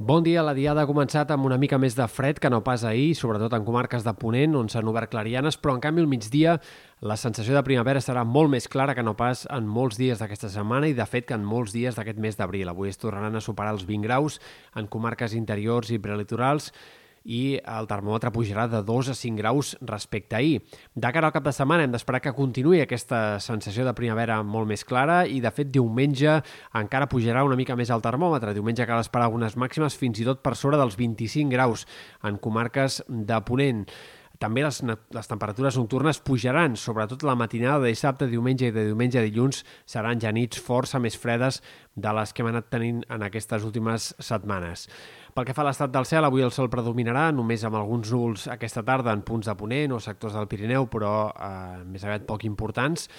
Bon dia, la diada ha començat amb una mica més de fred que no pas ahir, sobretot en comarques de Ponent, on s'han obert clarianes, però en canvi al migdia la sensació de primavera serà molt més clara que no pas en molts dies d'aquesta setmana i, de fet, que en molts dies d'aquest mes d'abril. Avui es tornaran a superar els 20 graus en comarques interiors i prelitorals i el termòmetre pujarà de 2 a 5 graus respecte a ahir. De cara al cap de setmana hem d'esperar que continuï aquesta sensació de primavera molt més clara i, de fet, diumenge encara pujarà una mica més el termòmetre. Diumenge cal esperar algunes màximes fins i tot per sobre dels 25 graus en comarques de Ponent. També les, les temperatures nocturnes pujaran, sobretot la matinada de dissabte, diumenge i de diumenge a dilluns seran ja nits força més fredes de les que hem anat tenint en aquestes últimes setmanes. Pel que fa a l'estat del cel, avui el sol predominarà, només amb alguns núvols aquesta tarda en punts de Ponent o sectors del Pirineu, però eh, més aviat poc importants,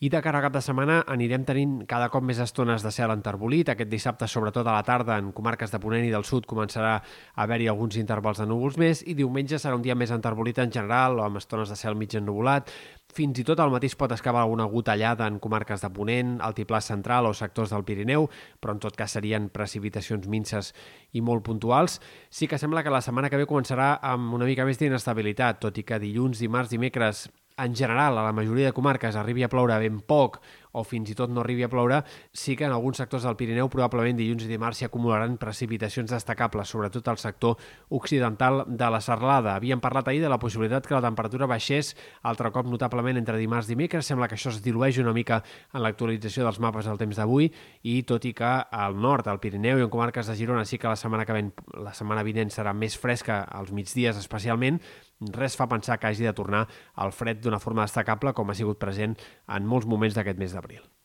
i de cara a cap de setmana anirem tenint cada cop més estones de cel enterbolit. Aquest dissabte, sobretot a la tarda, en comarques de Ponent i del Sud, començarà a haver-hi alguns intervals de núvols més i diumenge serà un dia més enterbolit en general amb estones de cel mig ennubulat. Fins i tot al matí es pot escavar alguna gotellada en comarques de Ponent, Altiplà Central o sectors del Pirineu, però en tot cas serien precipitacions minces i molt puntuals. Sí que sembla que la setmana que ve començarà amb una mica més d'inestabilitat, tot i que dilluns, dimarts, dimecres en general a la majoria de comarques arribi a ploure ben poc o fins i tot no arribi a ploure, sí que en alguns sectors del Pirineu probablement dilluns i dimarts s'hi acumularan precipitacions destacables, sobretot al sector occidental de la Serlada. Havíem parlat ahir de la possibilitat que la temperatura baixés altre cop notablement entre dimarts i dimecres. Sembla que això es dilueix una mica en l'actualització dels mapes del temps d'avui i tot i que al nord, al Pirineu i en comarques de Girona sí que la setmana que ven, la setmana vinent serà més fresca als migdies especialment, res fa pensar que hagi de tornar al fred d'una forma destacable com ha sigut present en molts moments d'aquest mes d'abril. Gabriel.